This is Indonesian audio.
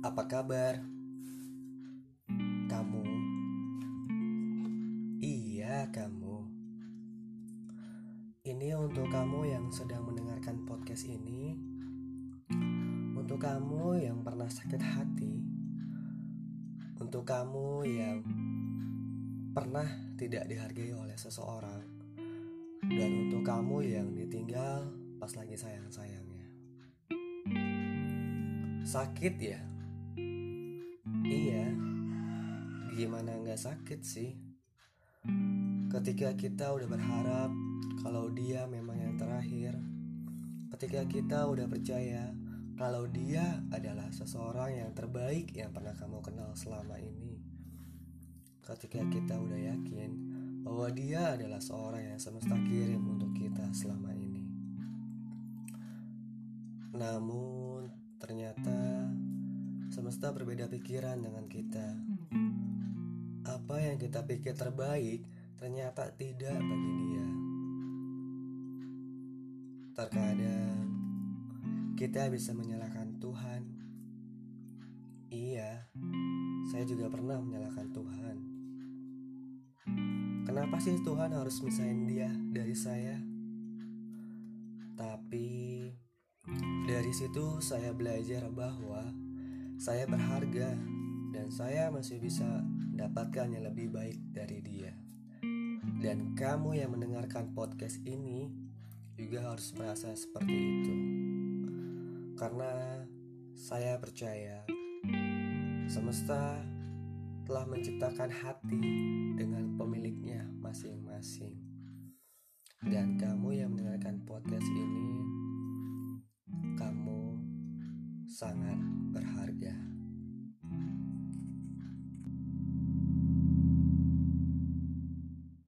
Apa kabar? Kamu? Iya, kamu. Ini untuk kamu yang sedang mendengarkan podcast ini. Untuk kamu yang pernah sakit hati. Untuk kamu yang pernah tidak dihargai oleh seseorang. Dan untuk kamu yang ditinggal pas lagi sayang-sayangnya. Sakit ya? Iya, gimana nggak sakit sih? Ketika kita udah berharap kalau dia memang yang terakhir, ketika kita udah percaya kalau dia adalah seseorang yang terbaik yang pernah kamu kenal selama ini, ketika kita udah yakin bahwa dia adalah seorang yang semesta kirim untuk kita selama ini. Namun, ternyata semesta berbeda pikiran dengan kita. Apa yang kita pikir terbaik ternyata tidak bagi dia. Terkadang kita bisa menyalahkan Tuhan. Iya, saya juga pernah menyalahkan Tuhan. Kenapa sih Tuhan harus misahin dia dari saya? Tapi dari situ saya belajar bahwa saya berharga dan saya masih bisa mendapatkan yang lebih baik dari dia. Dan kamu yang mendengarkan podcast ini juga harus merasa seperti itu. Karena saya percaya semesta telah menciptakan hati dengan pemiliknya masing-masing. Dan kamu yang mendengarkan podcast ini sangat berharga.